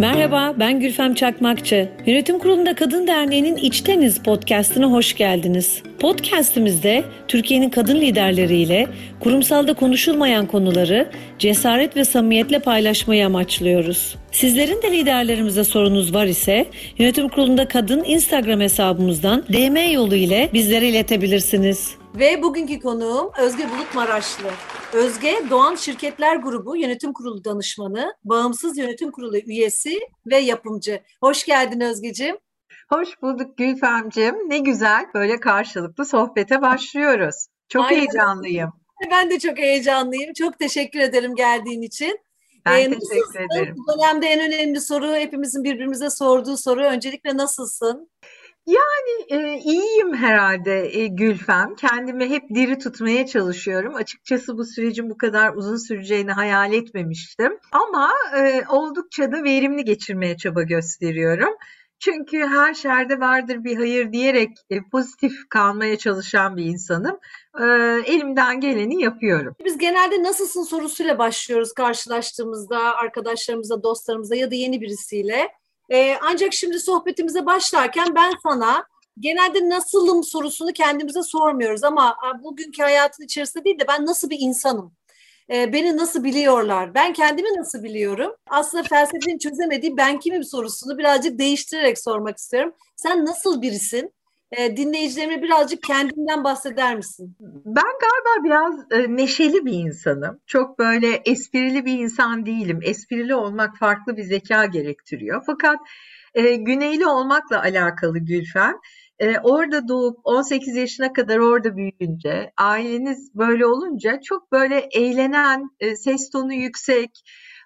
Merhaba, ben Gülfem Çakmakçı. Yönetim Kurulu'nda Kadın Derneği'nin İçteniz podcastına hoş geldiniz. Podcastimizde Türkiye'nin kadın liderleriyle kurumsalda konuşulmayan konuları cesaret ve samimiyetle paylaşmayı amaçlıyoruz. Sizlerin de liderlerimize sorunuz var ise Yönetim Kurulu'nda Kadın Instagram hesabımızdan DM yolu ile bizlere iletebilirsiniz. Ve bugünkü konuğum Özge Bulut Maraşlı. Özge Doğan Şirketler Grubu Yönetim Kurulu Danışmanı, Bağımsız Yönetim Kurulu üyesi ve yapımcı. Hoş geldin Özgeciğim. Hoş bulduk Gülfemciğim. Ne güzel böyle karşılıklı sohbete başlıyoruz. Çok Aynen. heyecanlıyım. Ben de çok heyecanlıyım. Çok teşekkür ederim geldiğin için. Ben ee, teşekkür nasılsın? ederim. Bu dönemde en önemli soru, hepimizin birbirimize sorduğu soru. Öncelikle nasılsın? Yani e, iyiyim herhalde e, Gülfem. Kendimi hep diri tutmaya çalışıyorum. Açıkçası bu sürecin bu kadar uzun süreceğini hayal etmemiştim. Ama e, oldukça da verimli geçirmeye çaba gösteriyorum. Çünkü her şerde vardır bir hayır diyerek e, pozitif kalmaya çalışan bir insanım. E, elimden geleni yapıyorum. Biz genelde nasılsın sorusuyla başlıyoruz karşılaştığımızda arkadaşlarımıza, dostlarımıza ya da yeni birisiyle. E, ancak şimdi sohbetimize başlarken ben sana genelde nasılım sorusunu kendimize sormuyoruz ama bugünkü hayatın içerisinde değil de ben nasıl bir insanım? E, beni nasıl biliyorlar? Ben kendimi nasıl biliyorum? Aslında felsefenin çözemediği ben kimim sorusunu birazcık değiştirerek sormak istiyorum. Sen nasıl birisin? E, dinleyicilerime birazcık kendinden bahseder misin? Ben galiba biraz e, neşeli bir insanım. Çok böyle esprili bir insan değilim. Esprili olmak farklı bir zeka gerektiriyor. Fakat e, güneyli olmakla alakalı Gülfen. E, orada doğup 18 yaşına kadar orada büyüyünce, aileniz böyle olunca çok böyle eğlenen, e, ses tonu yüksek,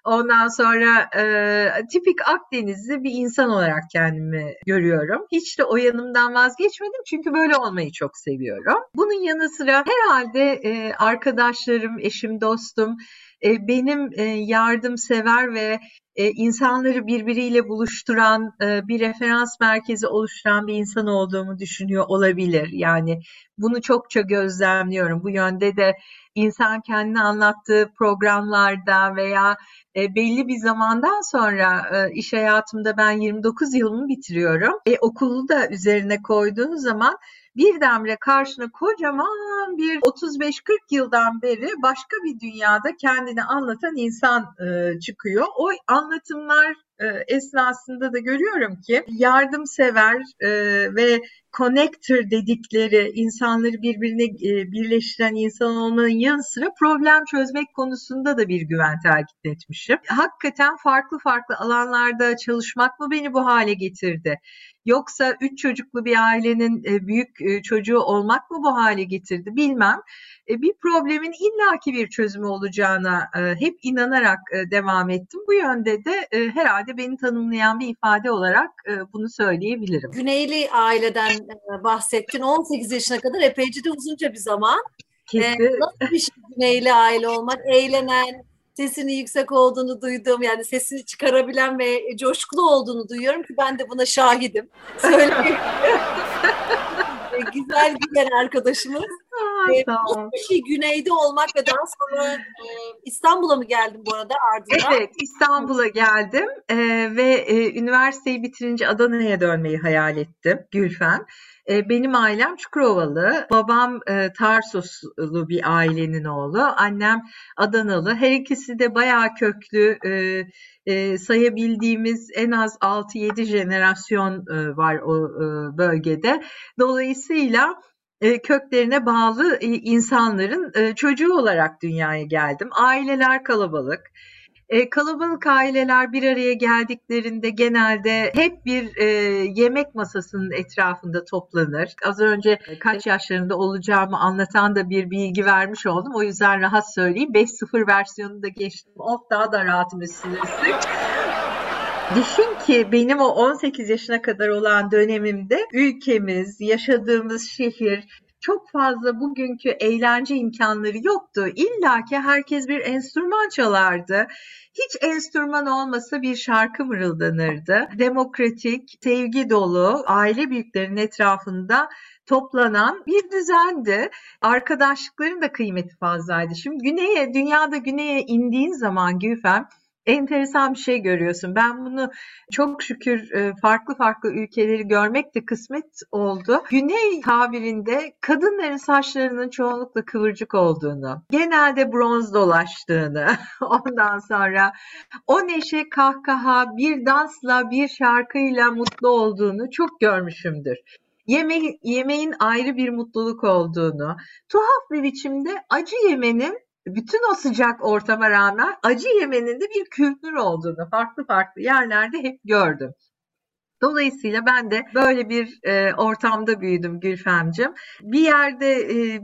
Ondan sonra e, tipik Akdenizli bir insan olarak kendimi görüyorum. Hiç de o yanımdan vazgeçmedim çünkü böyle olmayı çok seviyorum. Bunun yanı sıra herhalde e, arkadaşlarım, eşim, dostum e, benim e, yardımsever ve e, insanları birbiriyle buluşturan e, bir referans merkezi oluşturan bir insan olduğumu düşünüyor olabilir. Yani bunu çokça gözlemliyorum. Bu yönde de insan kendini anlattığı programlarda veya belli bir zamandan sonra iş hayatımda ben 29 yılımı bitiriyorum. E, okulu da üzerine koyduğun zaman birdenbire karşına kocaman bir 35-40 yıldan beri başka bir dünyada kendini anlatan insan e, çıkıyor. O anlatımlar esnasında da görüyorum ki yardımsever e, ve connector dedikleri insanları birbirine e, birleştiren insan olmanın yanı sıra problem çözmek konusunda da bir güven takip etmişim. Hakikaten farklı farklı alanlarda çalışmak mı beni bu hale getirdi? Yoksa üç çocuklu bir ailenin e, büyük e, çocuğu olmak mı bu hale getirdi bilmem. E, bir problemin illaki bir çözümü olacağına hep inanarak devam ettim. Bu yönde de herhalde beni tanımlayan bir ifade olarak bunu söyleyebilirim. Güneyli aileden bahsettin. 18 yaşına kadar epeyce de uzunca bir zaman. Kesin. Nasıl bir şey güneyli aile olmak? Eğlenen, sesinin yüksek olduğunu duydum. Yani sesini çıkarabilen ve coşkulu olduğunu duyuyorum ki ben de buna şahidim. Söyleyeyim. Güzel gülen arkadaşımız. Ay, tamam. bir şey güneyde olmak ve daha sonra e, İstanbul'a mı geldin bu arada ardından? Evet İstanbul'a geldim e, ve e, üniversiteyi bitirince Adana'ya dönmeyi hayal ettim Gülfen. E, benim ailem Çukurovalı, babam e, Tarsuslu bir ailenin oğlu, annem Adanalı. Her ikisi de bayağı köklü, e, e, sayabildiğimiz en az 6-7 jenerasyon e, var o e, bölgede. Dolayısıyla e, köklerine bağlı e, insanların e, çocuğu olarak dünyaya geldim. Aileler kalabalık. E, kalabalık aileler bir araya geldiklerinde genelde hep bir e, yemek masasının etrafında toplanır. Az önce kaç yaşlarında olacağımı anlatan da bir bilgi vermiş oldum. O yüzden rahat söyleyeyim. 5.0 versiyonunu da geçtim. Of daha da rahatım üstüne Düşün ki benim o 18 yaşına kadar olan dönemimde ülkemiz, yaşadığımız şehir çok fazla bugünkü eğlence imkanları yoktu. İlla ki herkes bir enstrüman çalardı. Hiç enstrüman olmasa bir şarkı mırıldanırdı. Demokratik, sevgi dolu, aile büyüklerinin etrafında toplanan bir düzendi. Arkadaşlıkların da kıymeti fazlaydı. Şimdi güneye, dünyada güneye indiğin zaman Güfem enteresan bir şey görüyorsun. Ben bunu çok şükür e, farklı farklı ülkeleri görmek de kısmet oldu. Güney tabirinde kadınların saçlarının çoğunlukla kıvırcık olduğunu, genelde bronz dolaştığını, ondan sonra o neşe kahkaha bir dansla bir şarkıyla mutlu olduğunu çok görmüşümdür. Yeme yemeğin ayrı bir mutluluk olduğunu, tuhaf bir biçimde acı yemenin bütün o sıcak ortama rağmen acı yemenin de bir kültür olduğunu farklı farklı yerlerde hep gördüm. Dolayısıyla ben de böyle bir e, ortamda büyüdüm Gülfemcim. Bir yerde e,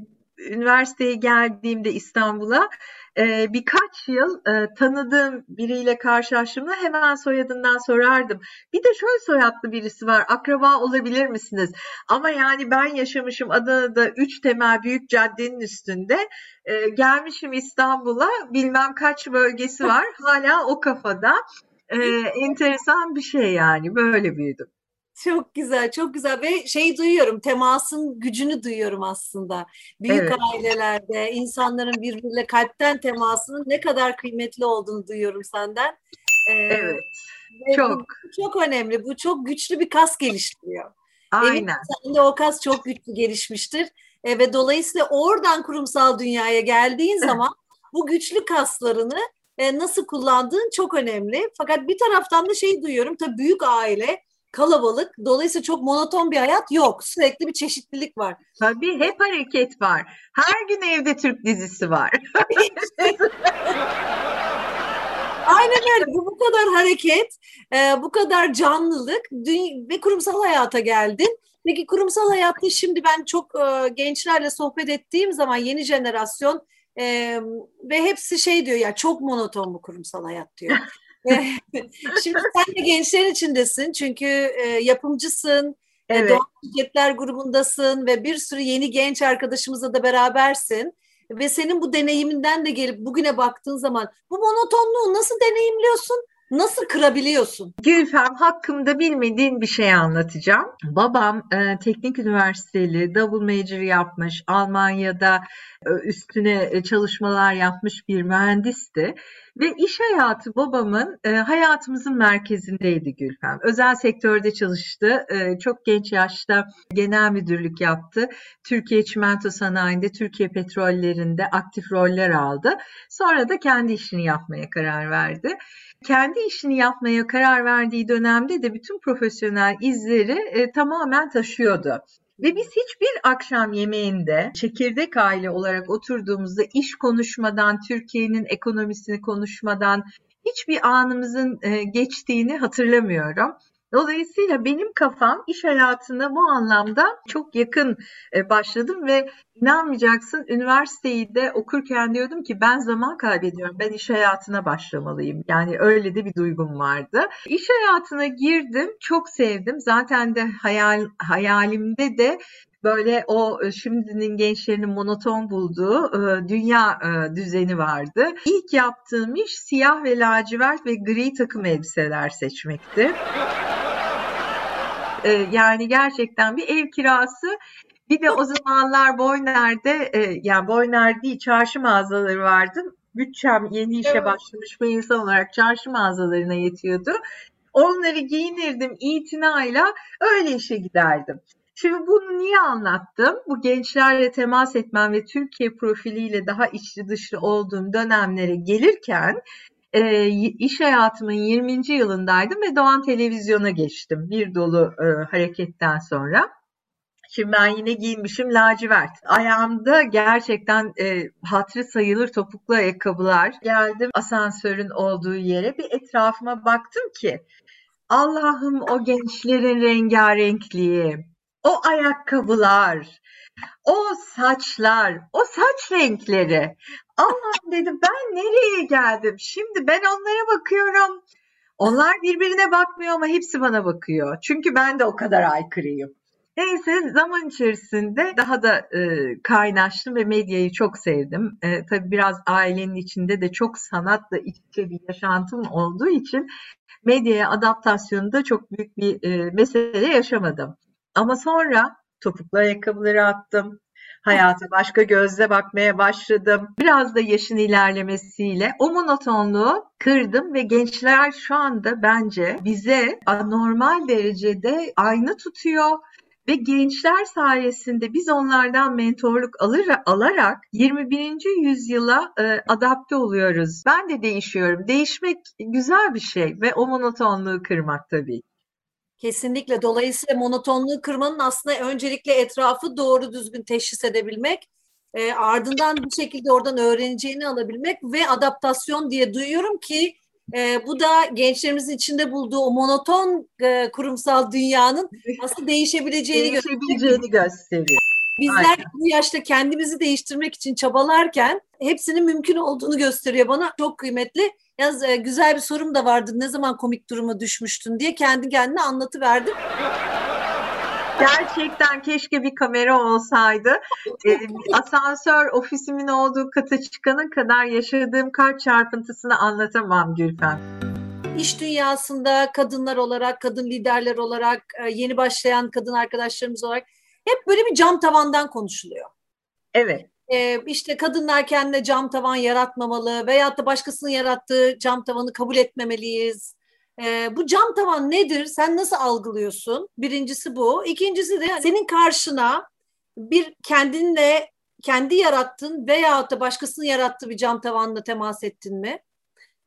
üniversiteye geldiğimde İstanbul'a e, birkaç yıl e, tanıdığım biriyle karşılaştığımda hemen soyadından sorardım. Bir de şöyle soyadlı birisi var akraba olabilir misiniz? Ama yani ben yaşamışım Adana'da üç temel büyük caddenin üstünde e, gelmişim İstanbul'a bilmem kaç bölgesi var hala o kafada. E, enteresan bir şey yani böyle büyüdüm. Çok güzel, çok güzel ve şey duyuyorum, temasın gücünü duyuyorum aslında. Büyük evet. ailelerde insanların birbiriyle kalpten temasının ne kadar kıymetli olduğunu duyuyorum senden. Ee, evet, çok. Bu, çok önemli, bu çok güçlü bir kas geliştiriyor. Aynen. Eminim sende o kas çok güçlü gelişmiştir e, ve dolayısıyla oradan kurumsal dünyaya geldiğin zaman bu güçlü kaslarını e, nasıl kullandığın çok önemli. Fakat bir taraftan da şey duyuyorum, tabii büyük aile kalabalık. Dolayısıyla çok monoton bir hayat yok. Sürekli bir çeşitlilik var. Tabii hep hareket var. Her gün evde Türk dizisi var. Aynen öyle. Bu, bu kadar hareket, e, bu kadar canlılık ve kurumsal hayata geldin. Peki kurumsal hayatta şimdi ben çok e, gençlerle sohbet ettiğim zaman yeni jenerasyon e, ve hepsi şey diyor ya çok monoton bu kurumsal hayat diyor. Şimdi sen de gençlerin içindesin çünkü e, yapımcısın, e, evet. Doğal Şirketler grubundasın ve bir sürü yeni genç arkadaşımızla da berabersin. Ve senin bu deneyiminden de gelip bugüne baktığın zaman bu monotonluğu nasıl deneyimliyorsun? Nasıl kırabiliyorsun? Gülfem hakkımda bilmediğin bir şey anlatacağım. Babam e, teknik üniversiteli double major yapmış. Almanya'da e, üstüne e, çalışmalar yapmış bir mühendisti. Ve iş hayatı babamın e, hayatımızın merkezindeydi Gülfem. Özel sektörde çalıştı. E, çok genç yaşta genel müdürlük yaptı. Türkiye Çimento Sanayi'nde, Türkiye Petrollerinde aktif roller aldı. Sonra da kendi işini yapmaya karar verdi. Kendi işini yapmaya karar verdiği dönemde de bütün profesyonel izleri e, tamamen taşıyordu. Ve biz hiçbir akşam yemeğinde çekirdek aile olarak oturduğumuzda iş konuşmadan, Türkiye'nin ekonomisini konuşmadan hiçbir anımızın e, geçtiğini hatırlamıyorum. Dolayısıyla benim kafam iş hayatına bu anlamda çok yakın e, başladım ve inanmayacaksın üniversiteyi de okurken diyordum ki ben zaman kaybediyorum. Ben iş hayatına başlamalıyım. Yani öyle de bir duygum vardı. İş hayatına girdim. Çok sevdim. Zaten de hayal hayalimde de böyle o e, şimdinin gençlerinin monoton bulduğu e, dünya düzeni vardı. İlk yaptığım iş siyah ve lacivert ve gri takım elbiseler seçmekti. Yani gerçekten bir ev kirası bir de o zamanlar Boyner'de yani Boyner değil çarşı mağazaları vardı. Bütçem yeni işe evet. başlamış bir insan olarak çarşı mağazalarına yetiyordu. Onları giyinirdim itinayla öyle işe giderdim. Şimdi bunu niye anlattım? Bu gençlerle temas etmem ve Türkiye profiliyle daha içli dışlı olduğum dönemlere gelirken e, iş hayatımın 20. yılındaydım ve Doğan Televizyon'a geçtim bir dolu e, hareketten sonra. Şimdi ben yine giyinmişim lacivert. Ayağımda gerçekten e, hatırı sayılır topuklu ayakkabılar. Geldim asansörün olduğu yere bir etrafıma baktım ki Allah'ım o gençlerin rengarenkliği, o ayakkabılar, o saçlar, o saç renkleri. Allah'ım dedim ben nereye geldim? Şimdi ben onlara bakıyorum. Onlar birbirine bakmıyor ama hepsi bana bakıyor. Çünkü ben de o kadar aykırıyım. Neyse zaman içerisinde daha da e, kaynaştım ve medyayı çok sevdim. E, tabii biraz ailenin içinde de çok sanatla iç içe bir yaşantım olduğu için medyaya adaptasyonunda çok büyük bir e, mesele yaşamadım. Ama sonra topuklu ayakkabıları attım. Hayata başka gözle bakmaya başladım. Biraz da yaşın ilerlemesiyle o monotonluğu kırdım ve gençler şu anda bence bize anormal derecede ayna tutuyor ve gençler sayesinde biz onlardan mentorluk alır, alarak 21. yüzyıla e, adapte oluyoruz. Ben de değişiyorum. Değişmek güzel bir şey ve o monotonluğu kırmak tabii. Kesinlikle. Dolayısıyla monotonluğu kırmanın aslında öncelikle etrafı doğru düzgün teşhis edebilmek, e, ardından bir şekilde oradan öğreneceğini alabilmek ve adaptasyon diye duyuyorum ki e, bu da gençlerimizin içinde bulduğu o monoton e, kurumsal dünyanın aslında değişebileceğini, değişebileceğini gösteriyor. Bizler Aynen. bu yaşta kendimizi değiştirmek için çabalarken hepsinin mümkün olduğunu gösteriyor bana. Çok kıymetli. Yalnız e, güzel bir sorum da vardı. Ne zaman komik duruma düşmüştün diye kendi kendine anlatıverdim. Gerçekten keşke bir kamera olsaydı. Ee, asansör ofisimin olduğu kata çıkana kadar yaşadığım kalp çarpıntısını anlatamam Gülfem. İş dünyasında kadınlar olarak, kadın liderler olarak, e, yeni başlayan kadın arkadaşlarımız olarak hep böyle bir cam tavandan konuşuluyor. Evet. Ee, işte kadınlar kendine cam tavan yaratmamalı veyahut da başkasının yarattığı cam tavanı kabul etmemeliyiz. Ee, bu cam tavan nedir? Sen nasıl algılıyorsun? Birincisi bu. İkincisi de senin karşına bir kendinle kendi yarattığın veyahut da başkasının yarattığı bir cam tavanla temas ettin mi?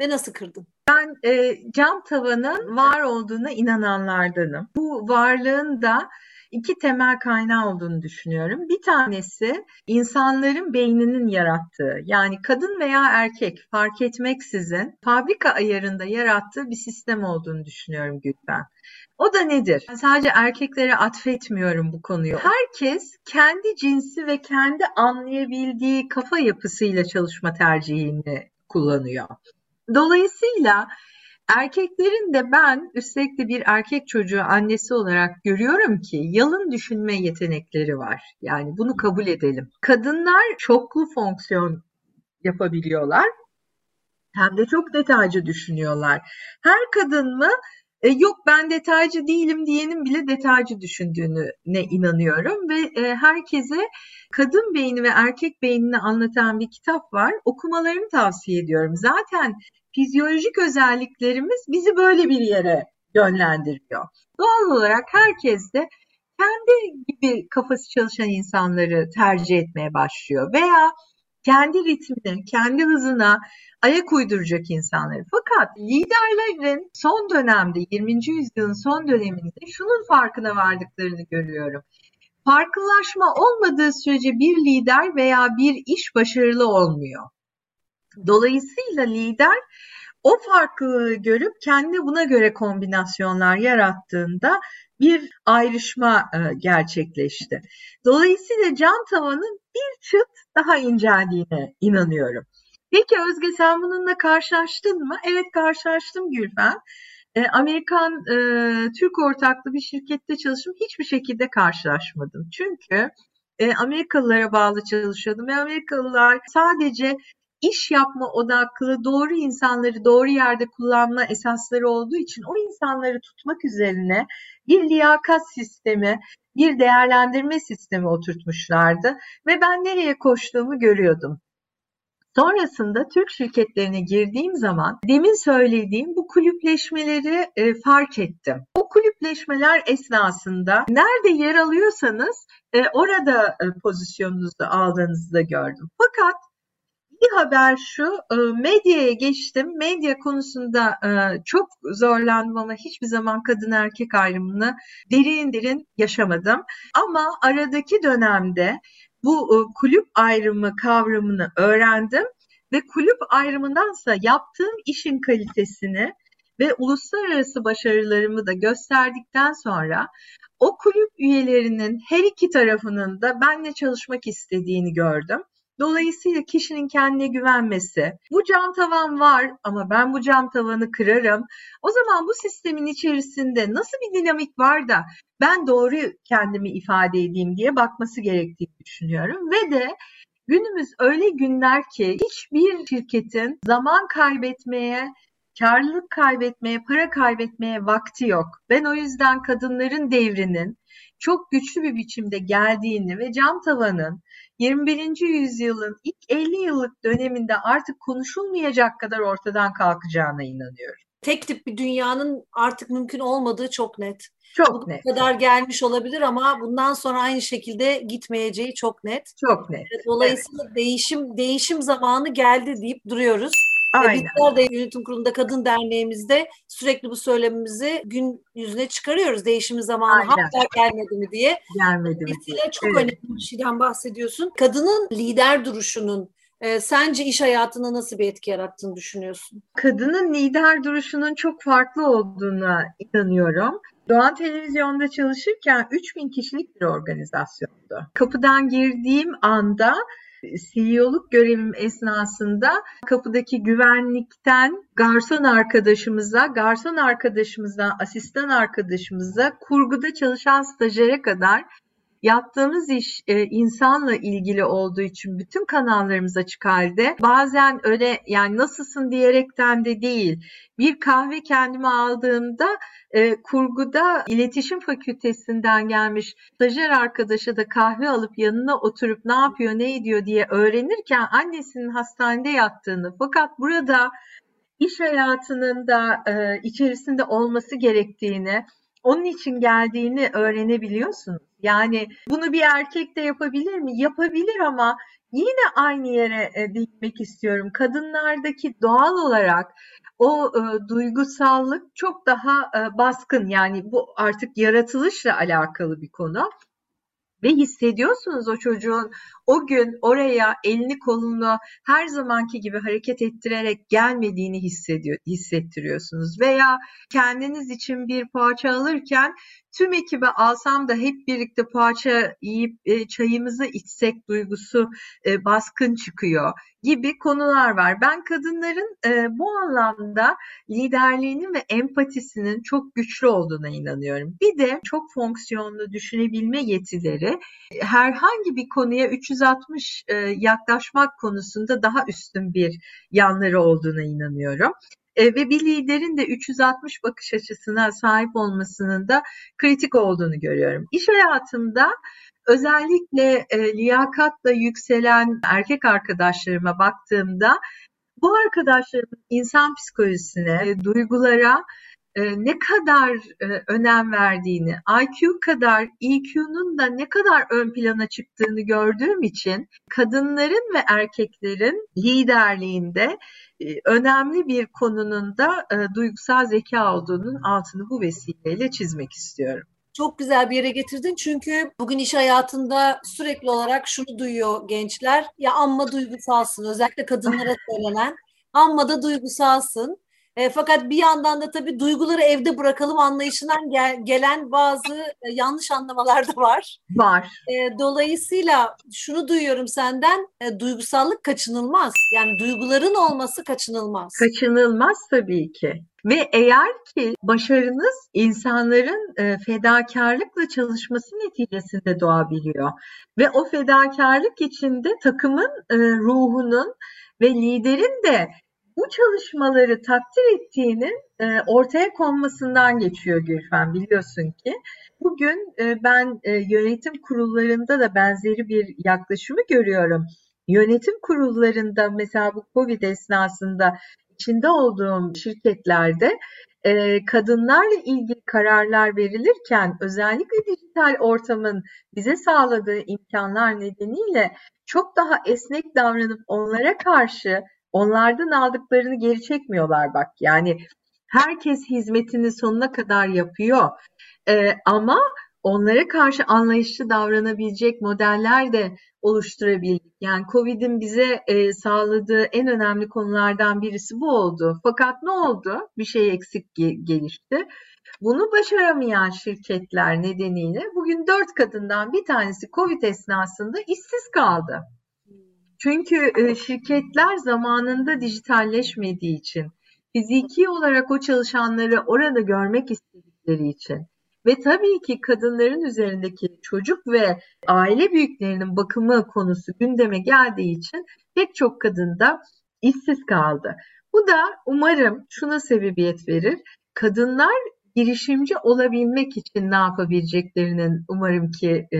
Ve nasıl kırdın? Ben e, cam tavanın var olduğuna inananlardanım. Bu varlığın da iki temel kaynağı olduğunu düşünüyorum. Bir tanesi insanların beyninin yarattığı yani kadın veya erkek fark etmeksizin fabrika ayarında yarattığı bir sistem olduğunu düşünüyorum Gülben. O da nedir? Sadece erkeklere atfetmiyorum bu konuyu. Herkes kendi cinsi ve kendi anlayabildiği kafa yapısıyla çalışma tercihini kullanıyor. Dolayısıyla Erkeklerin de ben üstelik de bir erkek çocuğu annesi olarak görüyorum ki yalın düşünme yetenekleri var. Yani bunu kabul edelim. Kadınlar çoklu fonksiyon yapabiliyorlar. Hem de çok detaycı düşünüyorlar. Her kadın mı e, yok ben detaycı değilim diyenin bile detaycı düşündüğüne inanıyorum ve e, herkese kadın beyni ve erkek beynini anlatan bir kitap var. Okumalarını tavsiye ediyorum. Zaten fizyolojik özelliklerimiz bizi böyle bir yere yönlendiriyor. Doğal olarak herkes de kendi gibi kafası çalışan insanları tercih etmeye başlıyor veya kendi ritmine, kendi hızına ayak uyduracak insanları. Fakat liderlerin son dönemde, 20. yüzyılın son döneminde şunun farkına vardıklarını görüyorum. Farklılaşma olmadığı sürece bir lider veya bir iş başarılı olmuyor. Dolayısıyla lider o farklılığı görüp kendi buna göre kombinasyonlar yarattığında bir ayrışma e, gerçekleşti. Dolayısıyla cam tavanın bir çıt daha inceldiğine inanıyorum. Peki Özge sen bununla karşılaştın mı? Evet karşılaştım Gülfen. E, Amerikan e, ortaklı bir şirkette çalıştım. Hiçbir şekilde karşılaşmadım. Çünkü Amerikalılara bağlı çalışıyordum ve Amerikalılar sadece iş yapma odaklı doğru insanları doğru yerde kullanma esasları olduğu için o insanları tutmak üzerine bir liyakat sistemi, bir değerlendirme sistemi oturtmuşlardı ve ben nereye koştuğumu görüyordum. Sonrasında Türk şirketlerine girdiğim zaman demin söylediğim bu kulüpleşmeleri e, fark ettim. O kulüpleşmeler esnasında nerede yer alıyorsanız e, orada e, pozisyonunuzu aldığınızı da gördüm. Fakat bir haber şu, e, medyaya geçtim. Medya konusunda e, çok zorlandım ama hiçbir zaman kadın erkek ayrımını derin derin yaşamadım. Ama aradaki dönemde bu e, kulüp ayrımı kavramını öğrendim ve kulüp ayrımındansa yaptığım işin kalitesini ve uluslararası başarılarımı da gösterdikten sonra o kulüp üyelerinin her iki tarafının da benle çalışmak istediğini gördüm. Dolayısıyla kişinin kendine güvenmesi, bu cam tavan var ama ben bu cam tavanı kırarım. O zaman bu sistemin içerisinde nasıl bir dinamik var da ben doğru kendimi ifade edeyim diye bakması gerektiğini düşünüyorum. Ve de günümüz öyle günler ki hiçbir şirketin zaman kaybetmeye, karlılık kaybetmeye, para kaybetmeye vakti yok. Ben o yüzden kadınların devrinin çok güçlü bir biçimde geldiğini ve cam tavanın 21. yüzyılın ilk 50 yıllık döneminde artık konuşulmayacak kadar ortadan kalkacağına inanıyorum. Tek tip bir dünyanın artık mümkün olmadığı çok net. Çok Bu net. kadar gelmiş olabilir ama bundan sonra aynı şekilde gitmeyeceği çok net. Çok net. Dolayısıyla değişim değişim zamanı geldi deyip duruyoruz. Aynen. Bizler de Yönetim Kurulu'nda Kadın Derneğimizde sürekli bu söylemimizi gün yüzüne çıkarıyoruz. Değişim zamanı Aynen. hala gelmedi mi diye. Gelmedi mi? Çok Evet. önemli bir şeyden bahsediyorsun. Kadının lider duruşunun e, sence iş hayatına nasıl bir etki yarattığını düşünüyorsun? kadının lider duruşunun çok farklı olduğuna inanıyorum. Doğan Televizyon'da çalışırken 3000 kişilik bir organizasyondu. Kapıdan girdiğim anda CEO'luk görevim esnasında kapıdaki güvenlikten garson arkadaşımıza, garson arkadaşımızdan asistan arkadaşımıza, kurguda çalışan stajyere kadar Yaptığımız iş e, insanla ilgili olduğu için bütün kanallarımız açık halde. Bazen öyle yani nasılsın diyerekten de değil. Bir kahve kendime aldığımda e, kurguda iletişim fakültesinden gelmiş stajyer arkadaşa da kahve alıp yanına oturup ne yapıyor ne ediyor diye öğrenirken annesinin hastanede yattığını fakat burada iş hayatının da e, içerisinde olması gerektiğini onun için geldiğini öğrenebiliyorsunuz. Yani bunu bir erkek de yapabilir mi? Yapabilir ama yine aynı yere e, değinmek istiyorum. Kadınlardaki doğal olarak o e, duygusallık çok daha e, baskın. Yani bu artık yaratılışla alakalı bir konu. Ve hissediyorsunuz o çocuğun o gün oraya elini kolunu her zamanki gibi hareket ettirerek gelmediğini hissediyor, hissettiriyorsunuz. Veya kendiniz için bir poğaça alırken tüm ekibe alsam da hep birlikte poğaça yiyip e, çayımızı içsek duygusu e, baskın çıkıyor gibi konular var. Ben kadınların e, bu anlamda liderliğinin ve empatisinin çok güçlü olduğuna inanıyorum. Bir de çok fonksiyonlu düşünebilme yetileri herhangi bir konuya 360 e, yaklaşmak konusunda daha üstün bir yanları olduğuna inanıyorum. E, ve bir liderin de 360 bakış açısına sahip olmasının da kritik olduğunu görüyorum. İş hayatımda özellikle e, liyakatla yükselen erkek arkadaşlarıma baktığımda bu arkadaşlarımın insan psikolojisine, e, duygulara ne kadar e, önem verdiğini, IQ kadar EQ'nun da ne kadar ön plana çıktığını gördüğüm için kadınların ve erkeklerin liderliğinde e, önemli bir konunun da e, duygusal zeka olduğunun altını bu vesileyle çizmek istiyorum. Çok güzel bir yere getirdin çünkü bugün iş hayatında sürekli olarak şunu duyuyor gençler. Ya amma duygusalsın özellikle kadınlara söylenen. Amma da duygusalsın. E, fakat bir yandan da tabii duyguları evde bırakalım anlayışından gel, gelen bazı e, yanlış anlamalar da var. Var. E, dolayısıyla şunu duyuyorum senden, e, duygusallık kaçınılmaz. Yani duyguların olması kaçınılmaz. Kaçınılmaz tabii ki. Ve eğer ki başarınız insanların e, fedakarlıkla çalışması neticesinde doğabiliyor ve o fedakarlık içinde takımın e, ruhunun ve liderin de bu çalışmaları takdir ettiğinin e, ortaya konmasından geçiyor Gülfen biliyorsun ki. Bugün e, ben e, yönetim kurullarında da benzeri bir yaklaşımı görüyorum. Yönetim kurullarında mesela bu Covid esnasında içinde olduğum şirketlerde e, kadınlarla ilgili kararlar verilirken özellikle dijital ortamın bize sağladığı imkanlar nedeniyle çok daha esnek davranıp onlara karşı onlardan aldıklarını geri çekmiyorlar bak. Yani herkes hizmetini sonuna kadar yapıyor. Ee, ama onlara karşı anlayışlı davranabilecek modeller de oluşturabildik. Yani Covid'in bize e, sağladığı en önemli konulardan birisi bu oldu. Fakat ne oldu? Bir şey eksik ge- gelişti. Bunu başaramayan şirketler nedeniyle bugün dört kadından bir tanesi Covid esnasında işsiz kaldı. Çünkü e, şirketler zamanında dijitalleşmediği için, fiziki olarak o çalışanları orada görmek istedikleri için ve tabii ki kadınların üzerindeki çocuk ve aile büyüklerinin bakımı konusu gündeme geldiği için pek çok kadın da işsiz kaldı. Bu da umarım şuna sebebiyet verir. Kadınlar girişimci olabilmek için ne yapabileceklerinin umarım ki e,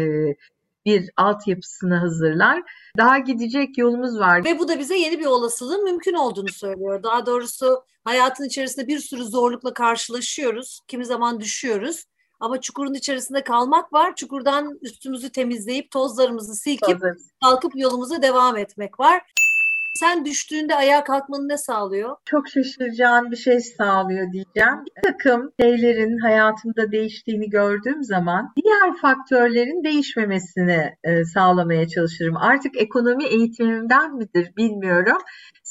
bir altyapısını hazırlar. Daha gidecek yolumuz var. Ve bu da bize yeni bir olasılığın mümkün olduğunu söylüyor. Daha doğrusu hayatın içerisinde bir sürü zorlukla karşılaşıyoruz. Kimi zaman düşüyoruz. Ama çukurun içerisinde kalmak var. Çukurdan üstümüzü temizleyip tozlarımızı silkip kalkıp yolumuza devam etmek var. Sen düştüğünde ayağa kalkmanı ne sağlıyor? Çok şaşıracağın bir şey sağlıyor diyeceğim. Bir takım şeylerin hayatımda değiştiğini gördüğüm zaman diğer faktörlerin değişmemesini e, sağlamaya çalışırım. Artık ekonomi eğitimimden midir bilmiyorum.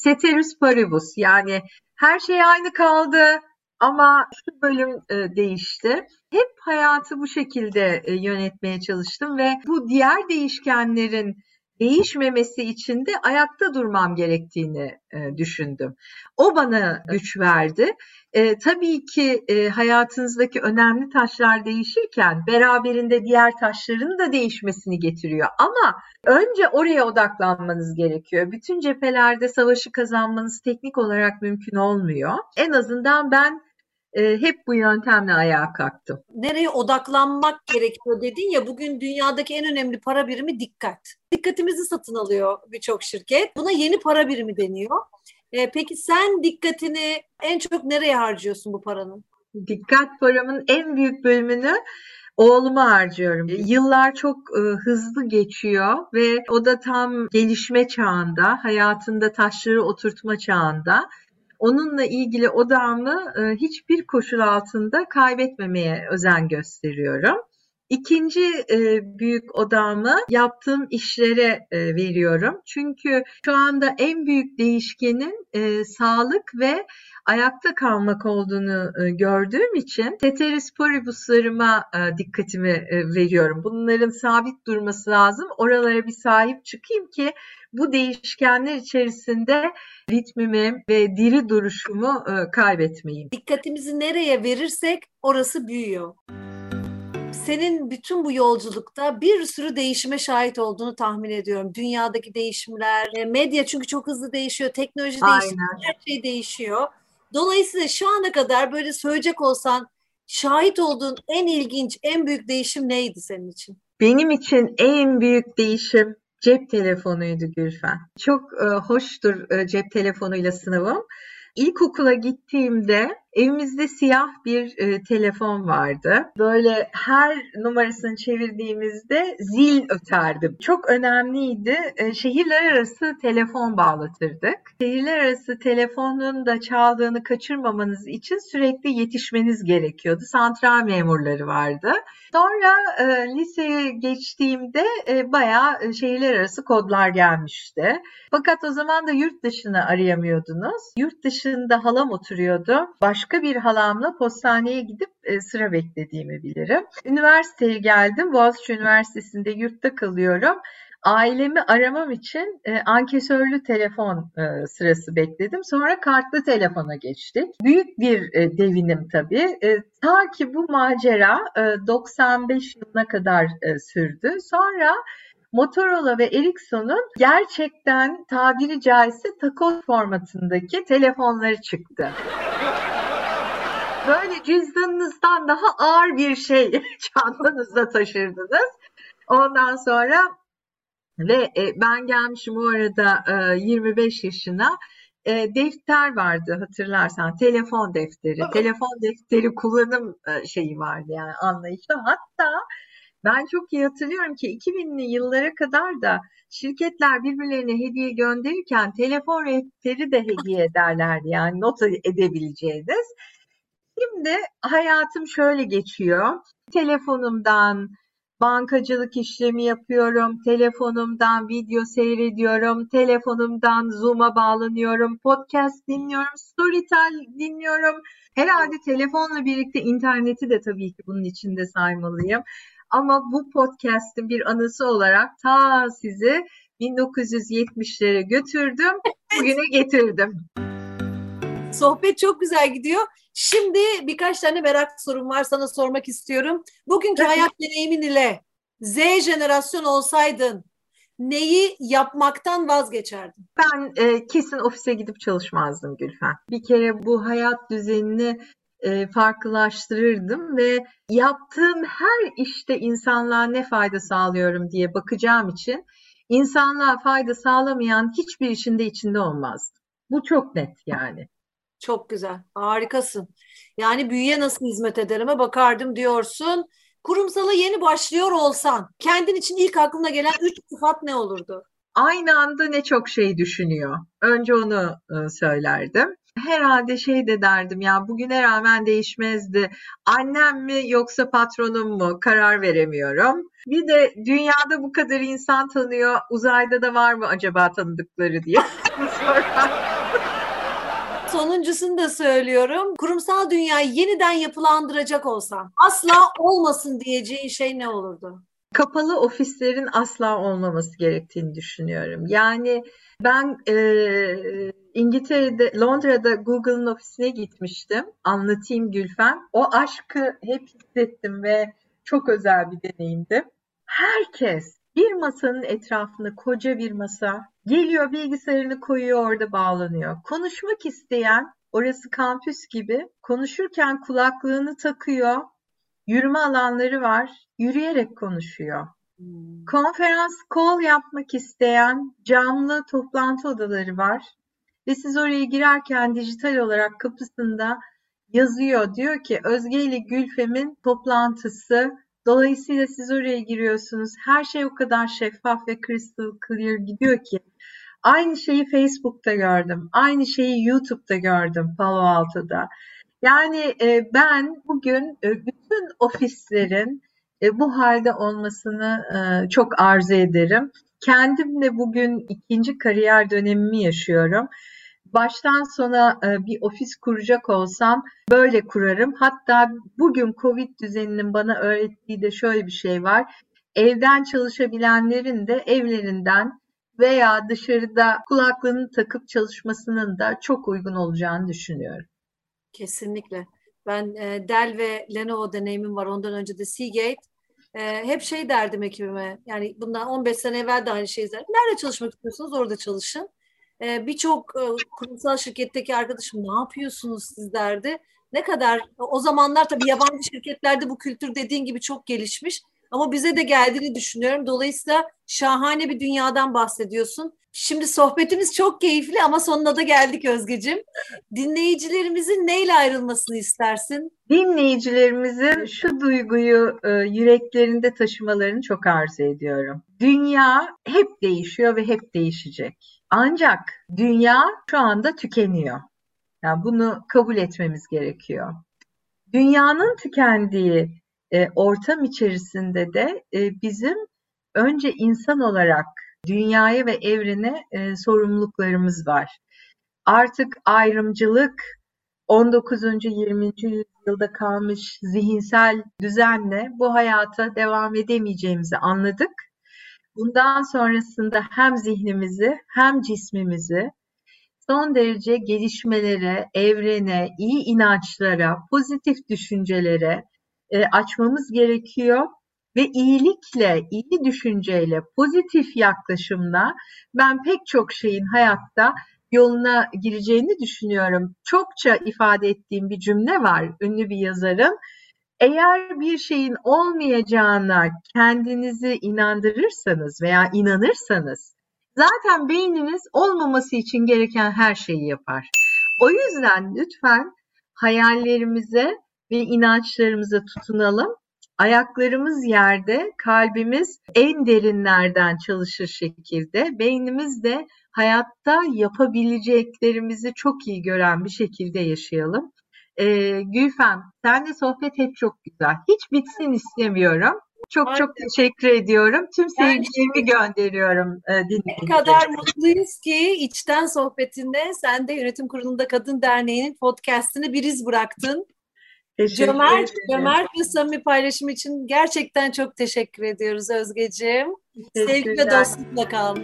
Ceteris paribus yani her şey aynı kaldı ama şu bölüm e, değişti. Hep hayatı bu şekilde e, yönetmeye çalıştım ve bu diğer değişkenlerin değişmemesi için de ayakta durmam gerektiğini e, düşündüm. O bana güç verdi. E, tabii ki e, hayatınızdaki önemli taşlar değişirken beraberinde diğer taşların da değişmesini getiriyor. Ama önce oraya odaklanmanız gerekiyor. Bütün cephelerde savaşı kazanmanız teknik olarak mümkün olmuyor. En azından ben e, hep bu yöntemle ayağa kalktım. Nereye odaklanmak gerekiyor dedin ya bugün dünyadaki en önemli para birimi dikkat. Dikkatimizi satın alıyor birçok şirket. Buna yeni para birimi deniyor. E, peki sen dikkatini en çok nereye harcıyorsun bu paranın? Dikkat paramın en büyük bölümünü oğluma harcıyorum. Yıllar çok e, hızlı geçiyor ve o da tam gelişme çağında, hayatında taşları oturtma çağında onunla ilgili odağımı e, hiçbir koşul altında kaybetmemeye özen gösteriyorum. İkinci e, büyük odağımı yaptığım işlere e, veriyorum. Çünkü şu anda en büyük değişkenin e, sağlık ve ayakta kalmak olduğunu e, gördüğüm için teteris paribuslarıma e, dikkatimi e, veriyorum. Bunların sabit durması lazım. Oralara bir sahip çıkayım ki bu değişkenler içerisinde ritmimi ve diri duruşumu e, kaybetmeyeyim. Dikkatimizi nereye verirsek orası büyüyor senin bütün bu yolculukta bir sürü değişime şahit olduğunu tahmin ediyorum. Dünyadaki değişimler, e, medya çünkü çok hızlı değişiyor, teknoloji değişiyor, her şey değişiyor. Dolayısıyla şu ana kadar böyle söyleyecek olsan şahit olduğun en ilginç, en büyük değişim neydi senin için? Benim için en büyük değişim cep telefonuydu Gülfen. Çok e, hoştur e, cep telefonuyla sınavım. İlkokula gittiğimde evimizde siyah bir e, telefon vardı. Böyle her numarasını çevirdiğimizde zil öterdi. Çok önemliydi. E, şehirler arası telefon bağlatırdık. Şehirler arası telefonun da çaldığını kaçırmamanız için sürekli yetişmeniz gerekiyordu. Santral memurları vardı. Sonra e, liseye geçtiğimde e, bayağı e, şehirler arası kodlar gelmişti. Fakat o zaman da yurt dışını arayamıyordunuz. Yurt dışında halam oturuyordu. Başka bir halamla postaneye gidip e, sıra beklediğimi bilirim. Üniversiteye geldim. Boğaziçi Üniversitesi'nde yurtta kalıyorum ailemi aramam için e, ankesörlü telefon e, sırası bekledim. Sonra kartlı telefona geçtik. Büyük bir e, devinim tabii. E, ta ki bu macera e, 95 yılına kadar e, sürdü. Sonra Motorola ve Ericsson'un gerçekten tabiri caizse takoz formatındaki telefonları çıktı. Cüzdanınızdan daha ağır bir şey çantanızda taşırdınız. Ondan sonra ve e, ben gelmişim o arada e, 25 yaşına e, defter vardı hatırlarsan telefon defteri. Evet. Telefon defteri kullanım e, şeyi vardı yani anlayışı. Hatta ben çok iyi hatırlıyorum ki 2000'li yıllara kadar da şirketler birbirlerine hediye gönderirken telefon defteri de hediye ederlerdi. Yani not edebileceğiniz. Şimdi hayatım şöyle geçiyor. Telefonumdan, bankacılık işlemi yapıyorum, telefonumdan video seyrediyorum, telefonumdan Zoom'a bağlanıyorum, podcast dinliyorum, Storytel dinliyorum. Herhalde telefonla birlikte interneti de tabii ki bunun içinde saymalıyım. Ama bu podcast'in bir anısı olarak ta sizi 1970'lere götürdüm, bugüne getirdim. Sohbet çok güzel gidiyor. Şimdi birkaç tane merak sorum var sana sormak istiyorum. Bugünkü hayat deneyimin ile Z jenerasyon olsaydın neyi yapmaktan vazgeçerdin? Ben e, kesin ofise gidip çalışmazdım Gülfen. Bir kere bu hayat düzenini e, farklılaştırırdım ve yaptığım her işte insanlığa ne fayda sağlıyorum diye bakacağım için insanlığa fayda sağlamayan hiçbir işinde içinde olmazdım. Bu çok net yani. Çok güzel. Harikasın. Yani büyüye nasıl hizmet ederime bakardım diyorsun. Kurumsala yeni başlıyor olsan kendin için ilk aklına gelen üç sıfat ne olurdu? Aynı anda ne çok şey düşünüyor. Önce onu e, söylerdim. Herhalde şey de derdim ya bugüne rağmen değişmezdi. Annem mi yoksa patronum mu karar veremiyorum. Bir de dünyada bu kadar insan tanıyor. Uzayda da var mı acaba tanıdıkları diye. Sonuncusunu da söylüyorum. Kurumsal dünyayı yeniden yapılandıracak olsan asla olmasın diyeceğin şey ne olurdu? Kapalı ofislerin asla olmaması gerektiğini düşünüyorum. Yani ben e, İngiltere'de, Londra'da Google'ın ofisine gitmiştim. Anlatayım Gülfen. O aşkı hep hissettim ve çok özel bir deneyimdi. Herkes bir masanın etrafında koca bir masa geliyor bilgisayarını koyuyor orada bağlanıyor. Konuşmak isteyen orası kampüs gibi konuşurken kulaklığını takıyor. Yürüme alanları var. Yürüyerek konuşuyor. Hmm. Konferans call yapmak isteyen camlı toplantı odaları var. Ve siz oraya girerken dijital olarak kapısında yazıyor. Diyor ki Özge ile Gülfem'in toplantısı Dolayısıyla siz oraya giriyorsunuz. Her şey o kadar şeffaf ve crystal clear gidiyor ki. Aynı şeyi Facebook'ta gördüm. Aynı şeyi YouTube'da gördüm Palo Alto'da. Yani e, ben bugün e, bütün ofislerin e, bu halde olmasını çok arzu ederim. Kendim de bugün ikinci kariyer dönemimi yaşıyorum baştan sona e, bir ofis kuracak olsam böyle kurarım. Hatta bugün Covid düzeninin bana öğrettiği de şöyle bir şey var. Evden çalışabilenlerin de evlerinden veya dışarıda kulaklığını takıp çalışmasının da çok uygun olacağını düşünüyorum. Kesinlikle. Ben e, Dell ve Lenovo deneyimim var. Ondan önce de Seagate. E, hep şey derdim ekibime. Yani bundan 15 sene evvel de aynı şeyi derdim. Nerede çalışmak istiyorsanız orada çalışın. Ee, birçok e, kurumsal şirketteki arkadaşım ne yapıyorsunuz siz derdi. Ne kadar o zamanlar tabii yabancı şirketlerde bu kültür dediğin gibi çok gelişmiş. Ama bize de geldiğini düşünüyorum. Dolayısıyla şahane bir dünyadan bahsediyorsun. Şimdi sohbetimiz çok keyifli ama sonuna da geldik Özgecim. Dinleyicilerimizin neyle ayrılmasını istersin? Dinleyicilerimizin şu duyguyu e, yüreklerinde taşımalarını çok arzu ediyorum. Dünya hep değişiyor ve hep değişecek. Ancak dünya şu anda tükeniyor. Yani bunu kabul etmemiz gerekiyor. Dünyanın tükendiği e, ortam içerisinde de e, bizim önce insan olarak dünyaya ve evrene e, sorumluluklarımız var. Artık ayrımcılık 19. 20. yüzyılda kalmış zihinsel düzenle bu hayata devam edemeyeceğimizi anladık Bundan sonrasında hem zihnimizi hem cismimizi son derece gelişmelere, evrene, iyi inançlara, pozitif düşüncelere e, açmamız gerekiyor ve iyilikle, iyi düşünceyle, pozitif yaklaşımla ben pek çok şeyin hayatta yoluna gireceğini düşünüyorum. Çokça ifade ettiğim bir cümle var ünlü bir yazarın. Eğer bir şeyin olmayacağına kendinizi inandırırsanız veya inanırsanız zaten beyniniz olmaması için gereken her şeyi yapar. O yüzden lütfen hayallerimize ve inançlarımıza tutunalım. Ayaklarımız yerde, kalbimiz en derinlerden çalışır şekilde, beynimiz de hayatta yapabileceklerimizi çok iyi gören bir şekilde yaşayalım. Ee, Gülfem, senle sohbet hep çok güzel. Hiç bitsin istemiyorum. Çok Aynen. çok teşekkür ediyorum. Tüm sevgilerimi gönderiyorum e. Ne kadar mutluyuz ki içten sohbetinde sen de Yönetim Kurulu'nda Kadın Derneği'nin podcastını bir iz bıraktın. Teşekkür cömert, cömert ve samimi paylaşım için gerçekten çok teşekkür ediyoruz Özgeciğim. Sevgi ve dostlukla kal.